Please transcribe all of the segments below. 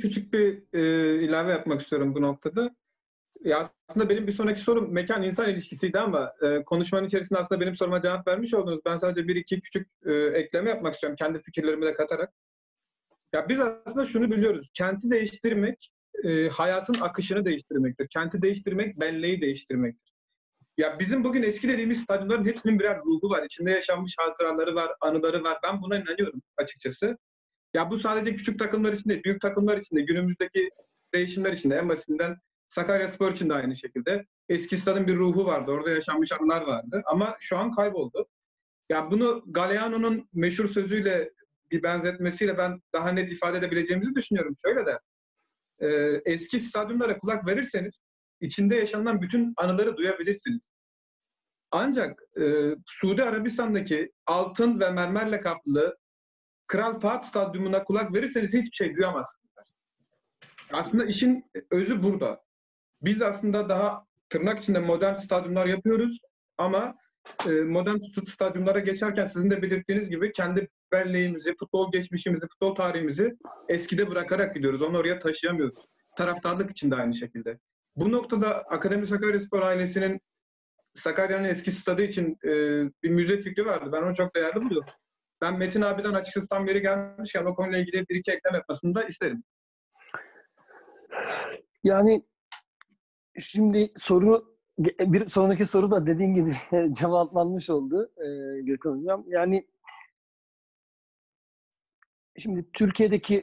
küçük bir e, ilave yapmak istiyorum bu noktada. Ya aslında benim bir sonraki sorum mekan insan ilişkisiydi ama e, konuşmanın içerisinde aslında benim soruma cevap vermiş oldunuz. Ben sadece bir iki küçük e, ekleme yapmak istiyorum kendi fikirlerimi de katarak. Ya biz aslında şunu biliyoruz. Kenti değiştirmek e, hayatın akışını değiştirmektir. Kenti değiştirmek belleği değiştirmektir. Ya bizim bugün eski dediğimiz stadyumların hepsinin birer ruhu var. İçinde yaşanmış hatıraları var, anıları var. Ben buna inanıyorum açıkçası. Ya bu sadece küçük takımlar için değil, büyük takımlar için de günümüzdeki değişimler için de en basitinden Sakarya Spor için de aynı şekilde. Eski stadın bir ruhu vardı. Orada yaşanmış anılar vardı. Ama şu an kayboldu. Ya bunu Galeano'nun meşhur sözüyle bir benzetmesiyle ben daha net ifade edebileceğimizi düşünüyorum. Şöyle de e, eski stadyumlara kulak verirseniz içinde yaşanılan bütün anıları duyabilirsiniz. Ancak e, Suudi Arabistan'daki altın ve mermerle kaplı Kral Fahd Stadyumuna kulak verirseniz hiçbir şey duyamazsınız. Aslında işin özü burada. Biz aslında daha tırnak içinde modern stadyumlar yapıyoruz ama e, modern stadyumlara geçerken sizin de belirttiğiniz gibi kendi belleğimizi, futbol geçmişimizi, futbol tarihimizi eskide bırakarak gidiyoruz. Onu oraya taşıyamıyoruz. Taraftarlık için de aynı şekilde. Bu noktada Akademi Sakaryaspor ailesinin Sakarya'nın eski stadı için e, bir müze fikri vardı. Ben onu çok değerli buluyorum. Ben Metin abiden açıkçası tam beri gelmişken o konuyla ilgili bir iki eklem yapmasını da isterim. Yani şimdi soru bir sonraki soru da dediğin gibi cevaplanmış oldu e, Gökhan Hocam. Yani şimdi Türkiye'deki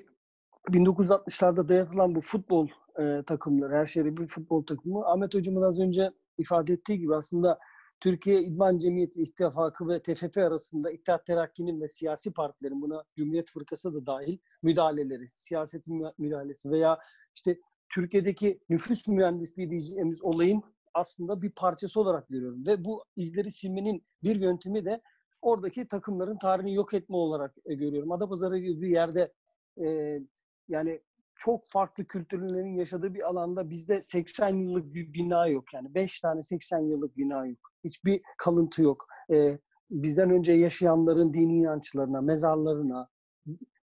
1960'larda dayatılan bu futbol e, takımları, her şeyde bir futbol takımı. Ahmet Hocam'ın az önce ifade ettiği gibi aslında Türkiye İdman Cemiyeti İttifakı ve TFF arasında İttihat Terakki'nin ve siyasi partilerin buna Cumhuriyet Fırkası da dahil müdahaleleri, siyasetin müdahalesi veya işte Türkiye'deki nüfus mühendisliği diyeceğimiz olayın aslında bir parçası olarak görüyorum. Ve bu izleri silmenin bir yöntemi de oradaki takımların tarihini yok etme olarak e, görüyorum. Adapazarı gibi bir yerde e, yani çok farklı kültürlerin yaşadığı bir alanda bizde 80 yıllık bir bina yok. Yani 5 tane 80 yıllık bina yok. Hiçbir kalıntı yok. E, bizden önce yaşayanların dini inançlarına, mezarlarına,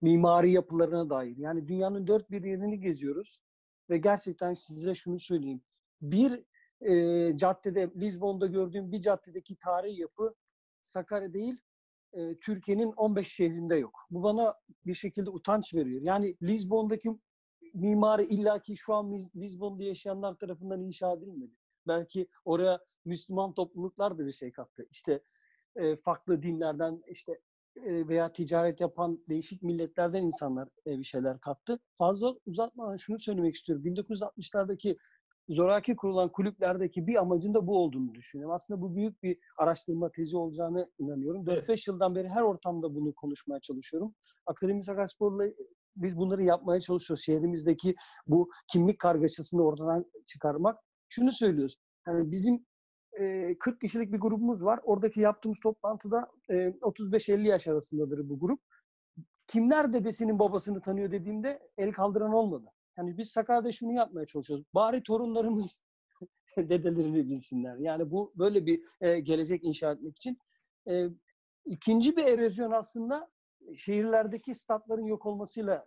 mimari yapılarına dair. Yani dünyanın dört bir yerini geziyoruz. Ve gerçekten size şunu söyleyeyim. Bir e, caddede, Lizbon'da gördüğüm bir caddedeki tarihi yapı Sakarya değil, e, Türkiye'nin 15 şehrinde yok. Bu bana bir şekilde utanç veriyor. Yani Lizbon'daki mimari illaki şu an Lizbon'da yaşayanlar tarafından inşa edilmedi. Belki oraya Müslüman topluluklar da bir şey kattı. İşte e, farklı dinlerden işte e, veya ticaret yapan değişik milletlerden insanlar e, bir şeyler kattı. Fazla uzatmadan şunu söylemek istiyorum. 1960'lardaki zoraki kurulan kulüplerdeki bir amacın da bu olduğunu düşünüyorum. Aslında bu büyük bir araştırma tezi olacağını inanıyorum. 4-5 yıldan beri her ortamda bunu konuşmaya çalışıyorum. Akademi Sakarspor'la biz bunları yapmaya çalışıyoruz. Şehrimizdeki bu kimlik kargaşasını ortadan çıkarmak. Şunu söylüyoruz. Yani bizim 40 kişilik bir grubumuz var. Oradaki yaptığımız toplantıda 35-50 yaş arasındadır bu grup. Kimler dedesinin babasını tanıyor dediğimde el kaldıran olmadı. Yani biz Sakarya'da şunu yapmaya çalışıyoruz. Bari torunlarımız dedelerini bilsinler. Yani bu böyle bir gelecek inşa etmek için. ikinci bir erozyon aslında şehirlerdeki statların yok olmasıyla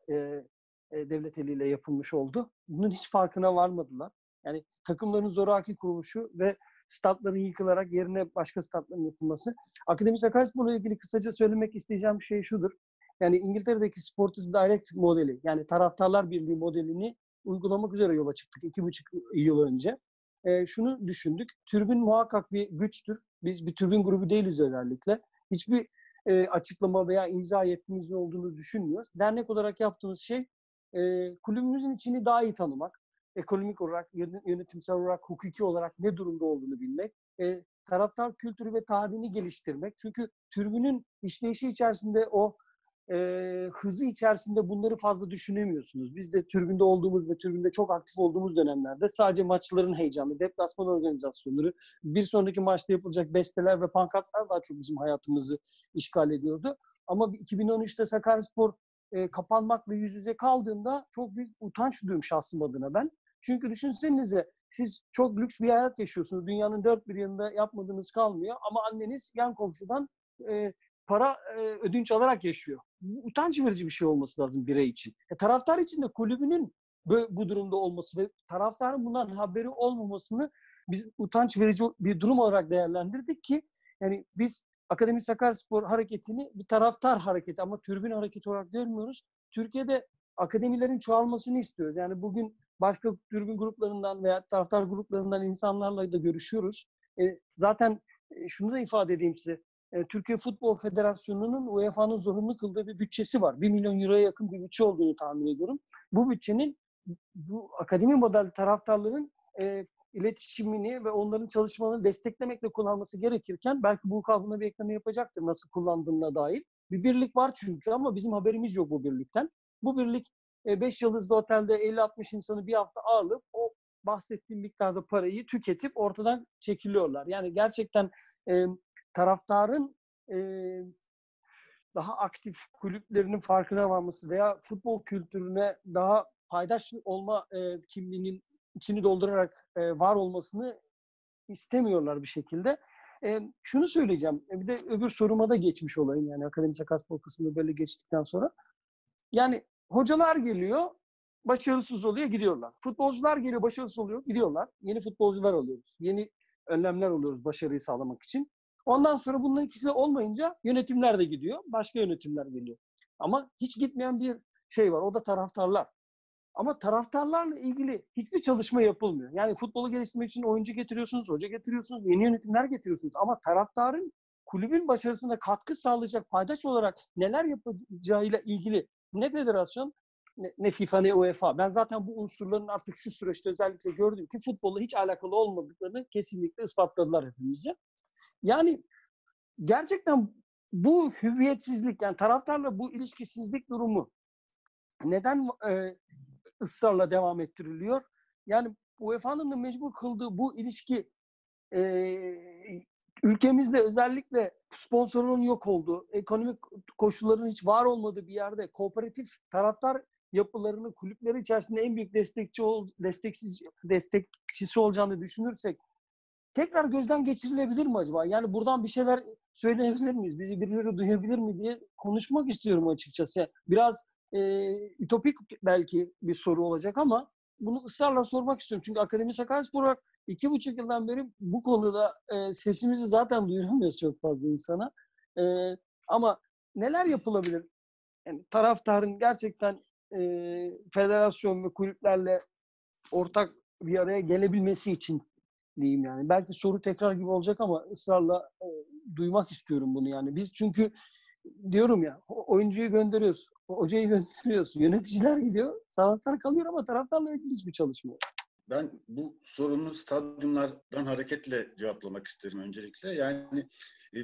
devlet eliyle yapılmış oldu. Bunun hiç farkına varmadılar. Yani takımların zoraki kuruluşu ve statların yıkılarak yerine başka statların yapılması. Akademi Sakaryaspor'la ilgili kısaca söylemek isteyeceğim şey şudur. Yani İngiltere'deki Sports Direct modeli, yani taraftarlar birliği modelini uygulamak üzere yola çıktık iki buçuk yıl önce. E, şunu düşündük, türbün muhakkak bir güçtür. Biz bir türbün grubu değiliz özellikle. Hiçbir e, açıklama veya imza yetkimizin olduğunu düşünmüyoruz. Dernek olarak yaptığımız şey e, kulübümüzün içini daha iyi tanımak ekonomik olarak, yönetimsel olarak, hukuki olarak ne durumda olduğunu bilmek, e, taraftar kültürü ve tarihini geliştirmek. Çünkü türbünün işleyişi içerisinde o e, hızı içerisinde bunları fazla düşünemiyorsunuz. Biz de türbünde olduğumuz ve türbünde çok aktif olduğumuz dönemlerde sadece maçların heyecanı, deplasman organizasyonları, bir sonraki maçta yapılacak besteler ve pankartlar daha çok bizim hayatımızı işgal ediyordu. Ama 2013'te Sakaryaspor e, kapanmakla yüz yüze kaldığında çok büyük utanç duyuyorum şahsım adına ben. Çünkü düşünsenize siz çok lüks bir hayat yaşıyorsunuz. Dünyanın dört bir yanında yapmadığınız kalmıyor. Ama anneniz yan komşudan e, para e, ödünç alarak yaşıyor. Utanç verici bir şey olması lazım birey için. E, taraftar için de kulübünün bu, durumda olması ve taraftarın bundan haberi olmamasını biz utanç verici bir durum olarak değerlendirdik ki yani biz Akademi Sakaryaspor hareketini bir taraftar hareketi ama türbün hareketi olarak görmüyoruz. Türkiye'de akademilerin çoğalmasını istiyoruz. Yani bugün başka türbün gruplarından veya taraftar gruplarından insanlarla da görüşüyoruz. E, zaten e, şunu da ifade edeyim size. E, Türkiye Futbol Federasyonu'nun UEFA'nın zorunlu kıldığı bir bütçesi var. 1 milyon euroya yakın bir bütçe olduğunu tahmin ediyorum. Bu bütçenin bu akademi model taraftarların e, iletişimini ve onların çalışmalarını desteklemekle kullanması gerekirken belki bu buna bir ekleme yapacaktır nasıl kullandığına dair. Bir birlik var çünkü ama bizim haberimiz yok bu birlikten. Bu birlik 5 e, yıldızlı otelde 50-60 insanı bir hafta ağırlayıp o bahsettiğim miktarda parayı tüketip ortadan çekiliyorlar. Yani gerçekten e, taraftarın e, daha aktif kulüplerinin farkına varması veya futbol kültürüne daha paydaş olma e, kimliğinin içini doldurarak e, var olmasını istemiyorlar bir şekilde. E, şunu söyleyeceğim. E, bir de öbür soruma da geçmiş olayım yani akademik akaspor kısmında böyle geçtikten sonra. Yani hocalar geliyor, başarısız oluyor, gidiyorlar. Futbolcular geliyor, başarısız oluyor, gidiyorlar. Yeni futbolcular alıyoruz. Yeni önlemler alıyoruz başarıyı sağlamak için. Ondan sonra bunların ikisi olmayınca yönetimler de gidiyor. Başka yönetimler geliyor. Ama hiç gitmeyen bir şey var. O da taraftarlar. Ama taraftarlarla ilgili hiçbir çalışma yapılmıyor. Yani futbolu geliştirmek için oyuncu getiriyorsunuz, hoca getiriyorsunuz, yeni yönetimler getiriyorsunuz. Ama taraftarın kulübün başarısına katkı sağlayacak paydaş olarak neler yapacağıyla ilgili ne federasyon ne, ne FIFA ne UEFA. Ben zaten bu unsurların artık şu süreçte özellikle gördüm ki futbolla hiç alakalı olmadıklarını kesinlikle ispatladılar hepimize. Yani gerçekten bu hüviyetsizlik yani taraftarla bu ilişkisizlik durumu neden e, ısrarla devam ettiriliyor? Yani UEFA'nın da mecbur kıldığı bu ilişki e, ülkemizde özellikle sponsorun yok olduğu, ekonomik koşulların hiç var olmadığı bir yerde kooperatif taraftar yapılarının kulüpleri içerisinde en büyük destekçi ol, destekçisi, destekçisi olacağını düşünürsek tekrar gözden geçirilebilir mi acaba? Yani buradan bir şeyler söyleyebilir miyiz? Bizi birileri duyabilir mi diye konuşmak istiyorum açıkçası. Biraz e, ütopik belki bir soru olacak ama bunu ısrarla sormak istiyorum. Çünkü Akademi Sakaryaspor olarak iki buçuk yıldan beri bu konuda e, sesimizi zaten duyuramıyoruz çok fazla insana. E, ama neler yapılabilir? Yani taraftarın gerçekten e, federasyon ve kulüplerle ortak bir araya gelebilmesi için diyeyim yani. Belki soru tekrar gibi olacak ama ısrarla e, duymak istiyorum bunu yani. Biz çünkü diyorum ya oyuncuyu gönderiyoruz, hocayı gönderiyoruz, yöneticiler gidiyor, taraftar kalıyor ama taraftarla ilgili hiçbir çalışma yok. Ben bu sorunu stadyumlardan hareketle cevaplamak isterim öncelikle. Yani e,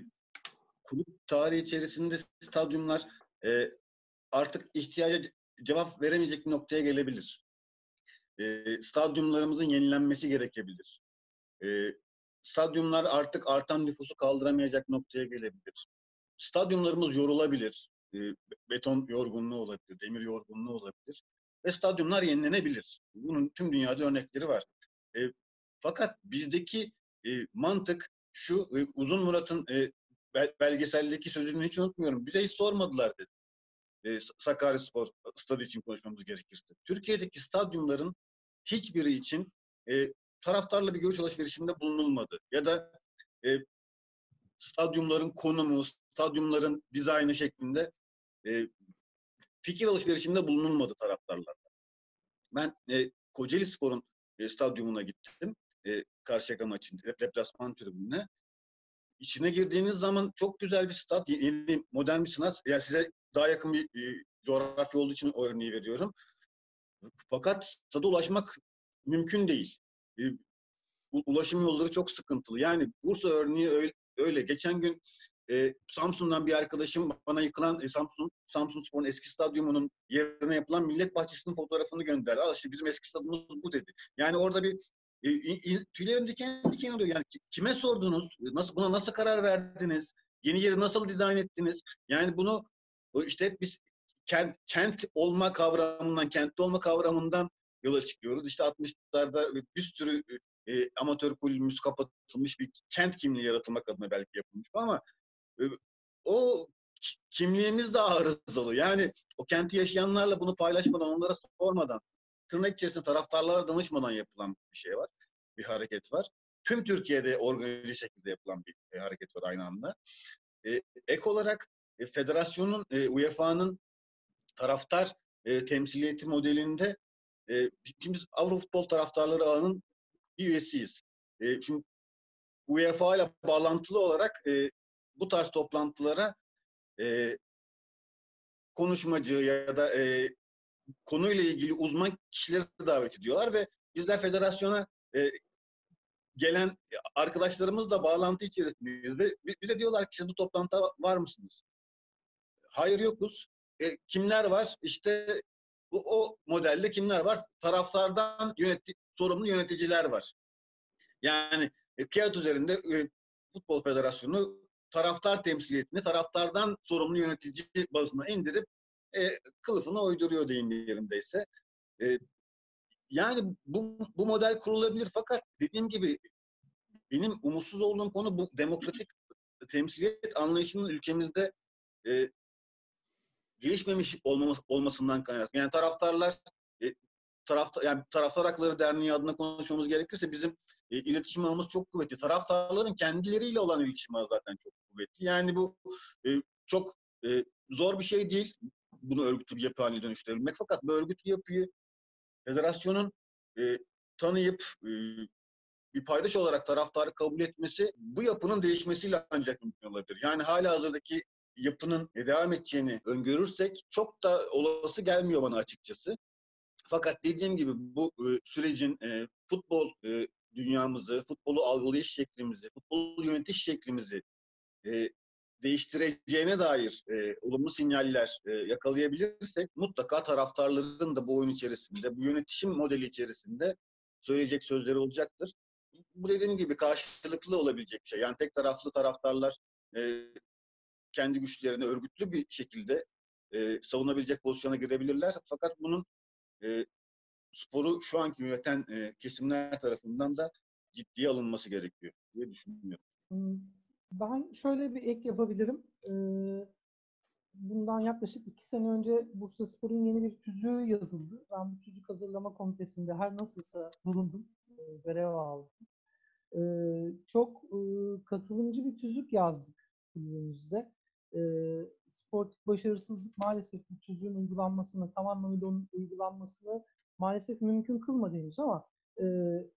kulüp tarihi içerisinde stadyumlar e, artık ihtiyaca cevap veremeyecek bir noktaya gelebilir. E, stadyumlarımızın yenilenmesi gerekebilir. E, stadyumlar artık artan nüfusu kaldıramayacak noktaya gelebilir. Stadyumlarımız yorulabilir. E, beton yorgunluğu olabilir, demir yorgunluğu olabilir. Ve stadyumlar yenilenebilir. Bunun tüm dünyada örnekleri var. E, fakat bizdeki e, mantık şu, e, Uzun Murat'ın e, belgeseldeki sözünü hiç unutmuyorum. Bize hiç sormadılar dedi. E, Sakaryaspor stadı için konuşmamız gerekirse. Türkiye'deki stadyumların hiçbiri için e, taraftarla bir görüş alışverişinde bulunulmadı. Ya da e, stadyumların konumu, stadyumların dizaynı şeklinde e, fikir alışverişinde bulunulmadı taraftarlarla. Ben e, Kocaeli Spor'un e, stadyumuna gittim. E, Karşıyaka maçında, deplasman tribününe. İçine girdiğiniz zaman çok güzel bir stat, yeni modern bir sınat. Yani size daha yakın bir e, coğrafya olduğu için o örneği veriyorum. Fakat stada ulaşmak mümkün değil. E, ulaşım yolları çok sıkıntılı. Yani Bursa örneği öyle. öyle. Geçen gün e, Samsun'dan bir arkadaşım bana yıkılan e, Samsun Samsun Spor'un eski stadyumunun yerine yapılan Millet Bahçesi'nin fotoğrafını gönderdi. Al işte bizim eski stadyumumuz bu dedi. Yani orada bir e, tüylerim diken diken oluyor. Yani kime sordunuz? Nasıl buna nasıl karar verdiniz? Yeni yeri nasıl dizayn ettiniz? Yani bunu işte biz kent, kent olma kavramından, kentte olma kavramından yola çıkıyoruz. İşte 60'larda bir sürü e, amatör kulübümüz kapatılmış bir kent kimliği yaratılmak adına belki yapılmış ama e, o kimliğimiz de arızalı. Yani o kenti yaşayanlarla bunu paylaşmadan, onlara sormadan, tırnak içerisinde taraftarlara danışmadan yapılan bir şey var. Bir hareket var. Tüm Türkiye'de organize şekilde yapılan bir e, hareket var aynı anda. E, ek olarak e, federasyonun, e, UEFA'nın taraftar e, temsiliyeti modelinde e, biz Avrupa Futbol Taraftarları Ağı'nın bir üyesiyiz. E, şimdi UEFA ile bağlantılı olarak e, bu tarz toplantılara e, konuşmacı ya da e, konuyla ilgili uzman kişileri davet ediyorlar ve bizler federasyona e, gelen arkadaşlarımızla bağlantı içerisindeyiz ve bize diyorlar ki bu toplantıda var mısınız? Hayır yokuz. E, kimler var? İşte bu, o modelde kimler var? Taraftardan yöneti, sorumlu yöneticiler var. Yani e, kağıt üzerinde e, Futbol Federasyonu taraftar temsiliyetini taraftardan sorumlu yönetici bazına indirip e, kılıfına uyduruyor deyim yerindeyse. E, yani bu, bu model kurulabilir fakat dediğim gibi benim umutsuz olduğum konu bu demokratik temsiliyet anlayışının ülkemizde e, gelişmemiş olmaması, olmasından kaynaklı. Yani taraftarlar e, taraftar yani taraftar hakları derneği adına konuşmamız gerekirse bizim e, iletişim ağımız çok kuvvetli. Taraftarların kendileriyle olan iletişim ağı zaten çok kuvvetli. Yani bu e, çok e, zor bir şey değil. Bunu örgütlü bir yapı haline dönüştürebilmek. Fakat bu örgütlü yapıyı federasyonun e, tanıyıp e, bir paydaş olarak taraftarı kabul etmesi bu yapının değişmesiyle ancak mümkün olabilir. Yani hala hazırdaki yapının devam edeceğini öngörürsek çok da olası gelmiyor bana açıkçası. Fakat dediğim gibi bu e, sürecin e, futbol e, dünyamızı, futbolu algılayış şeklimizi, futbolu yönetiş şeklimizi değiştireceğine dair e, olumlu sinyaller e, yakalayabilirsek mutlaka taraftarların da bu oyun içerisinde, bu yönetişim modeli içerisinde söyleyecek sözleri olacaktır. Bu dediğim gibi karşılıklı olabilecek bir şey. Yani tek taraflı taraftarlar e, kendi güçlerini örgütlü bir şekilde e, savunabilecek pozisyona girebilirler. Fakat bunun e, sporu şu anki yöneten e, kesimler tarafından da ciddiye alınması gerekiyor diye düşünüyorum. Hmm, ben şöyle bir ek yapabilirim. Ee, bundan yaklaşık iki sene önce Bursa Spor'un yeni bir tüzüğü yazıldı. Ben bu tüzük hazırlama komitesinde her nasılsa bulundum, e, görev aldım. Ee, çok e, katılımcı bir tüzük yazdık kulübümüzde. Ee, sportif başarısızlık maalesef bu tüzüğün uygulanmasını, tamamıyla onun uygulanmasını maalesef mümkün kılmadı henüz ama e,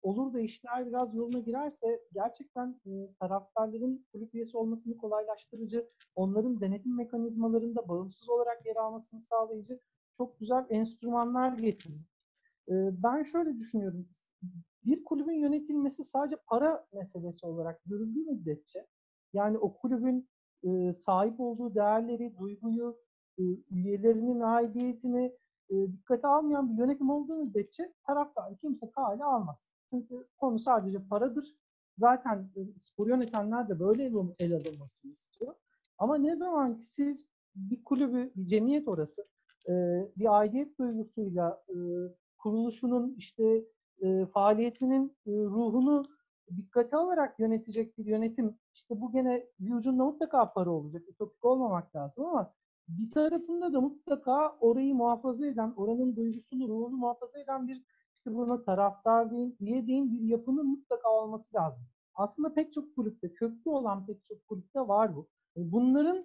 olur da işler biraz yoluna girerse gerçekten e, taraftarların kulüp üyesi olmasını kolaylaştırıcı, onların denetim mekanizmalarında bağımsız olarak yer almasını sağlayıcı çok güzel enstrümanlar getirir. E, ben şöyle düşünüyorum. Bir kulübün yönetilmesi sadece para meselesi olarak görüldüğü müddetçe yani o kulübün e, sahip olduğu değerleri, duyguyu, e, üyelerinin aidiyetini, e, dikkate almayan bir yönetim olduğu müddetçe taraftar kimse kale almaz. Çünkü konu sadece paradır. Zaten e, spor yönetenler de böyle el alınmasını istiyor. Ama ne zaman ki siz bir kulübü, bir cemiyet orası, e, bir aidiyet duygusuyla e, kuruluşunun işte e, faaliyetinin e, ruhunu dikkate alarak yönetecek bir yönetim, işte bu gene bir mutlaka para olacak, ütopik olmamak lazım ama bir tarafında da mutlaka orayı muhafaza eden, oranın duygusunu, ruhunu muhafaza eden bir işte buna taraftar deyin, üye deyin bir yapının mutlaka olması lazım. Aslında pek çok kulüpte, köklü olan pek çok kulüpte var bu. Bunların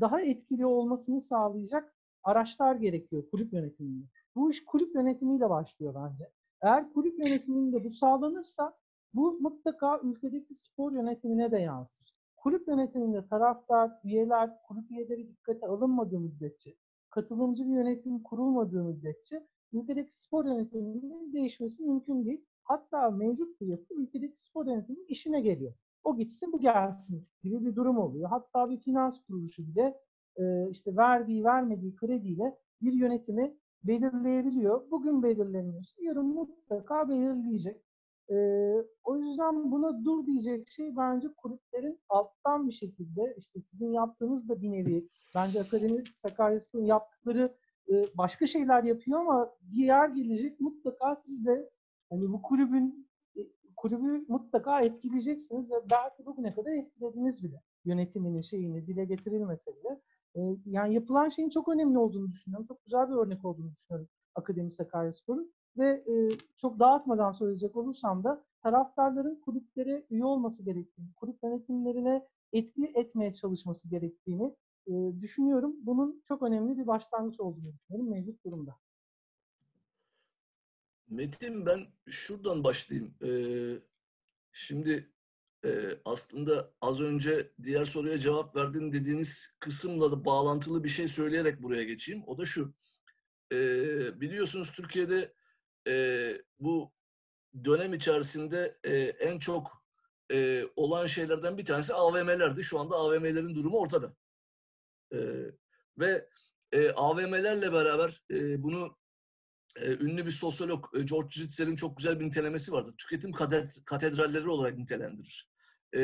daha etkili olmasını sağlayacak araçlar gerekiyor kulüp yönetiminde. Bu iş kulüp yönetimiyle başlıyor bence. Eğer kulüp yönetiminde bu sağlanırsa bu mutlaka ülkedeki spor yönetimine de yansır kulüp yönetiminde taraftar, üyeler, kulüp üyeleri dikkate alınmadığı müddetçe, katılımcı bir yönetim kurulmadığı müddetçe ülkedeki spor yönetiminin değişmesi mümkün değil. Hatta mevcut bir yapı ülkedeki spor yönetiminin işine geliyor. O gitsin bu gelsin gibi bir durum oluyor. Hatta bir finans kuruluşu bile e, işte verdiği vermediği krediyle bir yönetimi belirleyebiliyor. Bugün belirlemiyorsa yarın mutlaka belirleyecek. E, o yüzden buna dur diyecek şey bence kulüplerin alttan bir şekilde işte sizin yaptığınız da bir nevi bence Akademi Sakaryaspor'un yaptıkları e, başka şeyler yapıyor ama bir yer gelecek mutlaka siz de hani bu kulübün e, kulübü mutlaka etkileyeceksiniz ve belki bugüne kadar etkilediniz bile yönetiminin şeyini dile getirilmese bile. E, yani yapılan şeyin çok önemli olduğunu düşünüyorum. Çok güzel bir örnek olduğunu düşünüyorum Akademi Sakaryaspor'un. Ve e, çok dağıtmadan söyleyecek olursam da taraftarların kulüplere üye olması gerektiğini, kulüp yönetimlerine etki etmeye çalışması gerektiğini e, düşünüyorum. Bunun çok önemli bir başlangıç olduğunu düşünüyorum mevcut durumda. Metin ben şuradan başlayayım. Ee, şimdi e, aslında az önce diğer soruya cevap verdin dediğiniz kısımla da bağlantılı bir şey söyleyerek buraya geçeyim. O da şu. Ee, biliyorsunuz Türkiye'de e, bu dönem içerisinde e, en çok e, olan şeylerden bir tanesi AVM'lerdi. Şu anda AVM'lerin durumu ortada. E, ve e, AVM'lerle beraber e, bunu e, ünlü bir sosyolog e, George Ritzer'in çok güzel bir nitelemesi vardı. Tüketim kated- katedralleri olarak nitelendirir. E,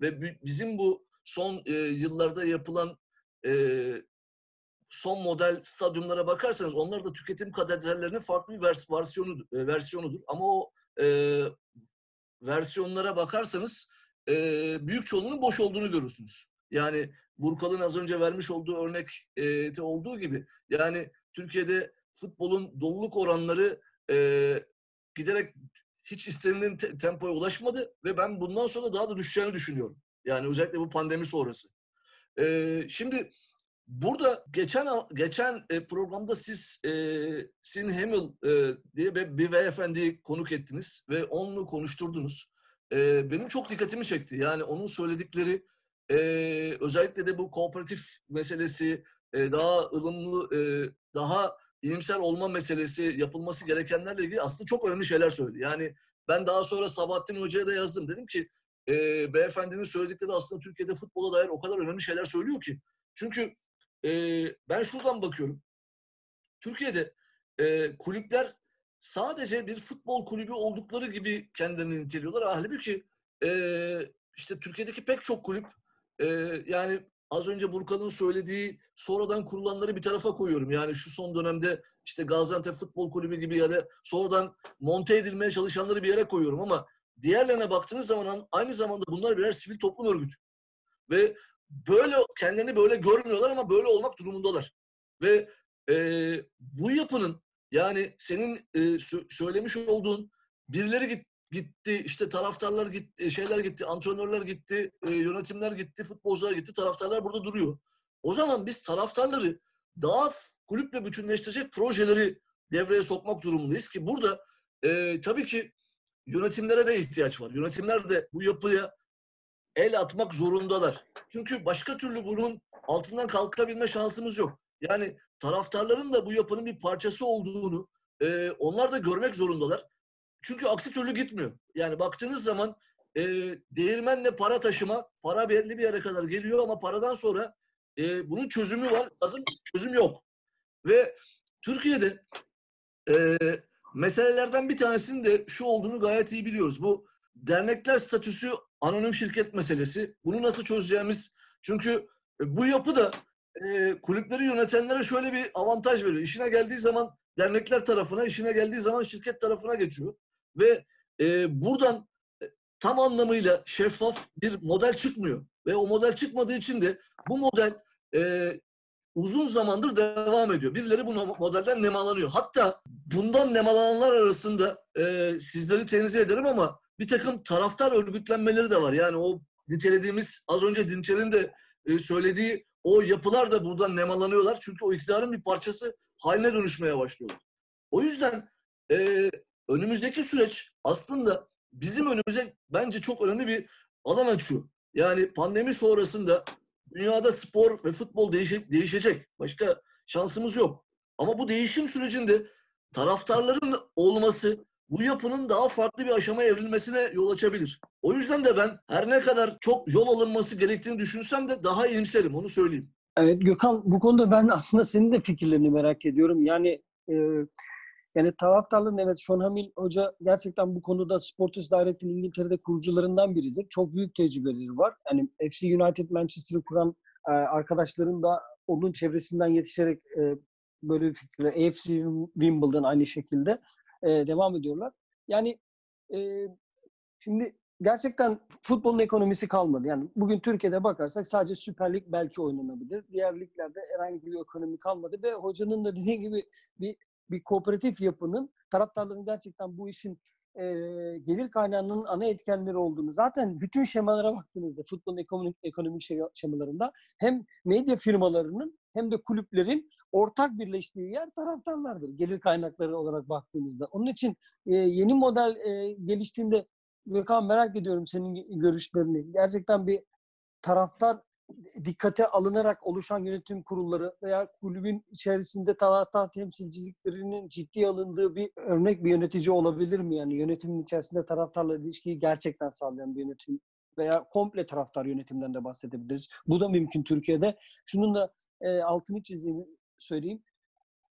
ve bi- bizim bu son e, yıllarda yapılan e, son model stadyumlara bakarsanız onlar da tüketim katedrallerinin farklı bir vers- versiyonu e, versiyonudur. Ama o e, versiyonlara bakarsanız e, büyük çoğunluğunun boş olduğunu görürsünüz. Yani Burkal'ın az önce vermiş olduğu örnekte olduğu gibi yani Türkiye'de futbolun doluluk oranları e, giderek hiç istenilen te- tempoya ulaşmadı ve ben bundan sonra daha da düşeceğini düşünüyorum. Yani özellikle bu pandemi sonrası. E, şimdi burada geçen geçen e, programda siz e, Sin Hamill e, diye bir, beyefendiyi konuk ettiniz ve onunla konuşturdunuz. E, benim çok dikkatimi çekti. Yani onun söyledikleri e, özellikle de bu kooperatif meselesi, e, daha ılımlı, e, daha iyimser olma meselesi, yapılması gerekenlerle ilgili aslında çok önemli şeyler söyledi. Yani ben daha sonra Sabahattin Hoca'ya da yazdım. Dedim ki e, beyefendinin söyledikleri aslında Türkiye'de futbola dair o kadar önemli şeyler söylüyor ki. Çünkü e, ben şuradan bakıyorum. Türkiye'de e, kulüpler sadece bir futbol kulübü oldukları gibi kendilerini niteliyorlar. Halbuki e, işte Türkiye'deki pek çok kulüp e, yani az önce Burkan'ın söylediği sonradan kurulanları bir tarafa koyuyorum. Yani şu son dönemde işte Gaziantep Futbol Kulübü gibi ya da sonradan monte edilmeye çalışanları bir yere koyuyorum ama diğerlerine baktığınız zaman aynı zamanda bunlar birer sivil toplum örgütü. Ve böyle kendilerini böyle görmüyorlar ama böyle olmak durumundalar. Ve e, bu yapının yani senin e, sö- söylemiş olduğun birileri git, gitti, işte taraftarlar gitti, şeyler gitti, antrenörler gitti, e, yönetimler gitti, futbolcular gitti, taraftarlar burada duruyor. O zaman biz taraftarları daha kulüple bütünleştirecek projeleri devreye sokmak durumundayız ki burada e, tabii ki yönetimlere de ihtiyaç var. Yönetimler de bu yapıya el atmak zorundalar. Çünkü başka türlü bunun altından kalkabilme şansımız yok. Yani taraftarların da bu yapının bir parçası olduğunu e, onlar da görmek zorundalar. Çünkü aksi türlü gitmiyor. Yani baktığınız zaman e, değirmenle para taşıma, para belli bir yere kadar geliyor ama paradan sonra e, bunun çözümü var. Lazım çözüm yok. Ve Türkiye'de e, meselelerden bir tanesinin de şu olduğunu gayet iyi biliyoruz. Bu dernekler statüsü anonim şirket meselesi. Bunu nasıl çözeceğimiz çünkü e, bu yapı da e, kulüpleri yönetenlere şöyle bir avantaj veriyor. İşine geldiği zaman dernekler tarafına, işine geldiği zaman şirket tarafına geçiyor. Ve e, buradan e, tam anlamıyla şeffaf bir model çıkmıyor. Ve o model çıkmadığı için de bu model e, uzun zamandır devam ediyor. Birileri bu modelden nemalanıyor. Hatta bundan nemalananlar arasında e, sizleri tenzih ederim ama bir takım taraftar örgütlenmeleri de var. Yani o nitelediğimiz az önce Dinçer'in de e, söylediği o yapılar da buradan nemalanıyorlar. Çünkü o iktidarın bir parçası haline dönüşmeye başlıyorlar. O yüzden e, önümüzdeki süreç aslında bizim önümüze bence çok önemli bir alan açıyor. Yani pandemi sonrasında dünyada spor ve futbol değişe- değişecek. Başka şansımız yok. Ama bu değişim sürecinde taraftarların olması bu yapının daha farklı bir aşamaya evrilmesine yol açabilir. O yüzden de ben her ne kadar çok yol alınması gerektiğini düşünsem de daha iyimserim onu söyleyeyim. Evet Gökhan bu konuda ben aslında senin de fikirlerini merak ediyorum. Yani e, yani taraftarların evet Sean Hamill Hoca gerçekten bu konuda Sports Direct'in İngiltere'de kurucularından biridir. Çok büyük tecrübeleri var. Yani FC United Manchester'ı kuran e, arkadaşların da onun çevresinden yetişerek e, böyle bir fikirle AFC Wimbledon aynı şekilde e, devam ediyorlar. Yani e, şimdi gerçekten futbolun ekonomisi kalmadı. Yani bugün Türkiye'de bakarsak sadece Süper Lig belki oynanabilir. Diğer liglerde herhangi bir ekonomi kalmadı ve hocanın da dediği gibi bir bir kooperatif yapının taraftarların gerçekten bu işin e, gelir kaynağının ana etkenleri olduğunu zaten bütün şemalara baktığınızda futbolun ekonomik ekonomik şemalarında hem medya firmalarının hem de kulüplerin ortak birleştiği yer taraftarlardır. Gelir kaynakları olarak baktığımızda. Onun için e, yeni model e, geliştiğinde Gökhan merak ediyorum senin görüşlerini. Gerçekten bir taraftar dikkate alınarak oluşan yönetim kurulları veya kulübün içerisinde taraftar temsilciliklerinin ciddi alındığı bir örnek bir yönetici olabilir mi? Yani yönetimin içerisinde taraftarla ilişkiyi gerçekten sağlayan bir yönetim veya komple taraftar yönetimden de bahsedebiliriz. Bu da mümkün Türkiye'de. Şunun da e, altını çizeyim, söyleyeyim.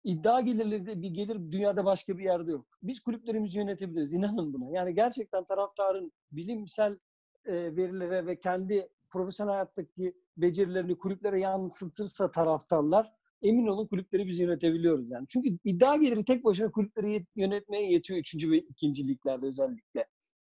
İddia gelirleri bir gelir dünyada başka bir yerde yok. Biz kulüplerimizi yönetebiliriz. İnanın buna. Yani gerçekten taraftarın bilimsel e, verilere ve kendi profesyonel hayattaki becerilerini kulüplere yansıtırsa taraftarlar emin olun kulüpleri biz yönetebiliyoruz yani. Çünkü iddia geliri tek başına kulüpleri yönetmeye yetiyor üçüncü ve ikinci liglerde özellikle.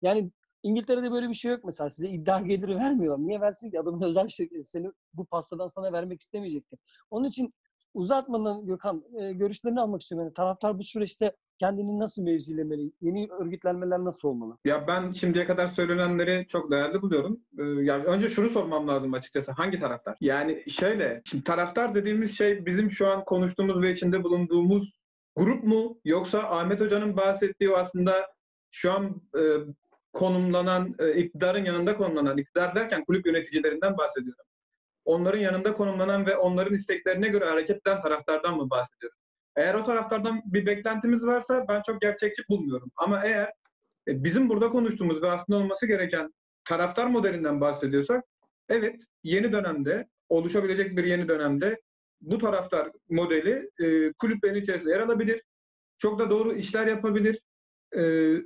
Yani İngiltere'de böyle bir şey yok mesela. Size iddia geliri vermiyorlar. Niye versin ki? Adamın özel şirketi seni bu pastadan sana vermek istemeyecektir. Onun için uzatmadan Gökhan e, görüşlerini almak istiyorum. Yani taraftar bu süreçte kendini nasıl mevzilemeli? Yeni örgütlenmeler nasıl olmalı? Ya ben şimdiye kadar söylenenleri çok değerli buluyorum. Ee, ya önce şunu sormam lazım açıkçası. Hangi taraftar? Yani şöyle, şimdi taraftar dediğimiz şey bizim şu an konuştuğumuz ve içinde bulunduğumuz grup mu? Yoksa Ahmet Hoca'nın bahsettiği aslında şu an e, konumlanan, e, iktidarın yanında konumlanan, iktidar derken kulüp yöneticilerinden bahsediyorum. Onların yanında konumlanan ve onların isteklerine göre hareket eden taraftardan mı bahsediyoruz? Eğer o taraftardan bir beklentimiz varsa ben çok gerçekçi bulmuyorum. Ama eğer e, bizim burada konuştuğumuz ve aslında olması gereken taraftar modelinden bahsediyorsak evet yeni dönemde oluşabilecek bir yeni dönemde bu taraftar modeli e, kulüplerin içerisinde yer alabilir. Çok da doğru işler yapabilir. E,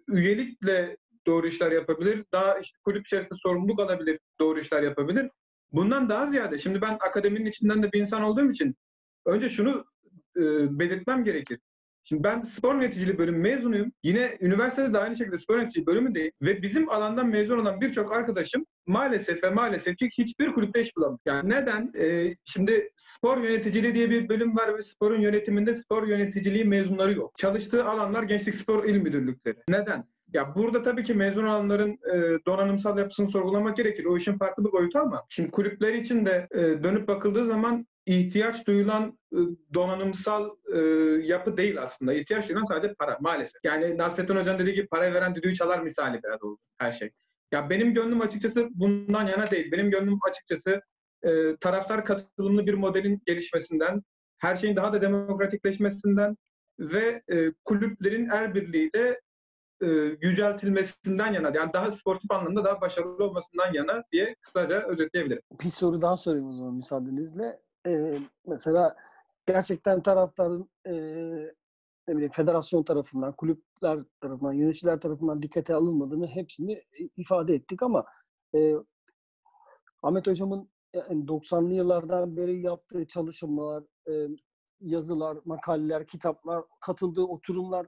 üyelikle doğru işler yapabilir. Daha işte kulüp içerisinde sorumluluk alabilir, doğru işler yapabilir. Bundan daha ziyade şimdi ben akademinin içinden de bir insan olduğum için önce şunu e, belirtmem gerekir. Şimdi ben spor yöneticiliği bölümü mezunuyum. Yine üniversitede de aynı şekilde spor yöneticiliği bölümündeyim. Ve bizim alandan mezun olan birçok arkadaşım maalesef ve maalesef ki hiçbir kulüpte iş bulamıyor. Yani neden? Ee, şimdi spor yöneticiliği diye bir bölüm var ve sporun yönetiminde spor yöneticiliği mezunları yok. Çalıştığı alanlar gençlik spor il müdürlükleri. Neden? Ya burada tabii ki mezun olanların e, donanımsal yapısını sorgulamak gerekir. O işin farklı bir boyutu ama şimdi kulüpler için de e, dönüp bakıldığı zaman ihtiyaç duyulan e, donanımsal e, yapı değil aslında. İhtiyaç duyulan sadece para maalesef. Yani Nasrettin Hoca'nın dediği gibi para veren düdüğü çalar misali biraz oldu her şey. Ya benim gönlüm açıkçası bundan yana değil. Benim gönlüm açıkçası e, taraftar katılımlı bir modelin gelişmesinden, her şeyin daha da demokratikleşmesinden ve e, kulüplerin el birliğiyle e, yüceltilmesinden yana yani daha sportif anlamda daha başarılı olmasından yana diye kısaca özetleyebilirim. Bir soru daha sorayım o zaman müsaadenizle. Ee, mesela gerçekten taraftarın e, ne bileyim federasyon tarafından, kulüpler tarafından, yöneticiler tarafından dikkate alınmadığını hepsini ifade ettik ama e, Ahmet Hocam'ın yani 90'lı yıllardan beri yaptığı çalışmalar, e, yazılar, makaleler, kitaplar, katıldığı oturumlar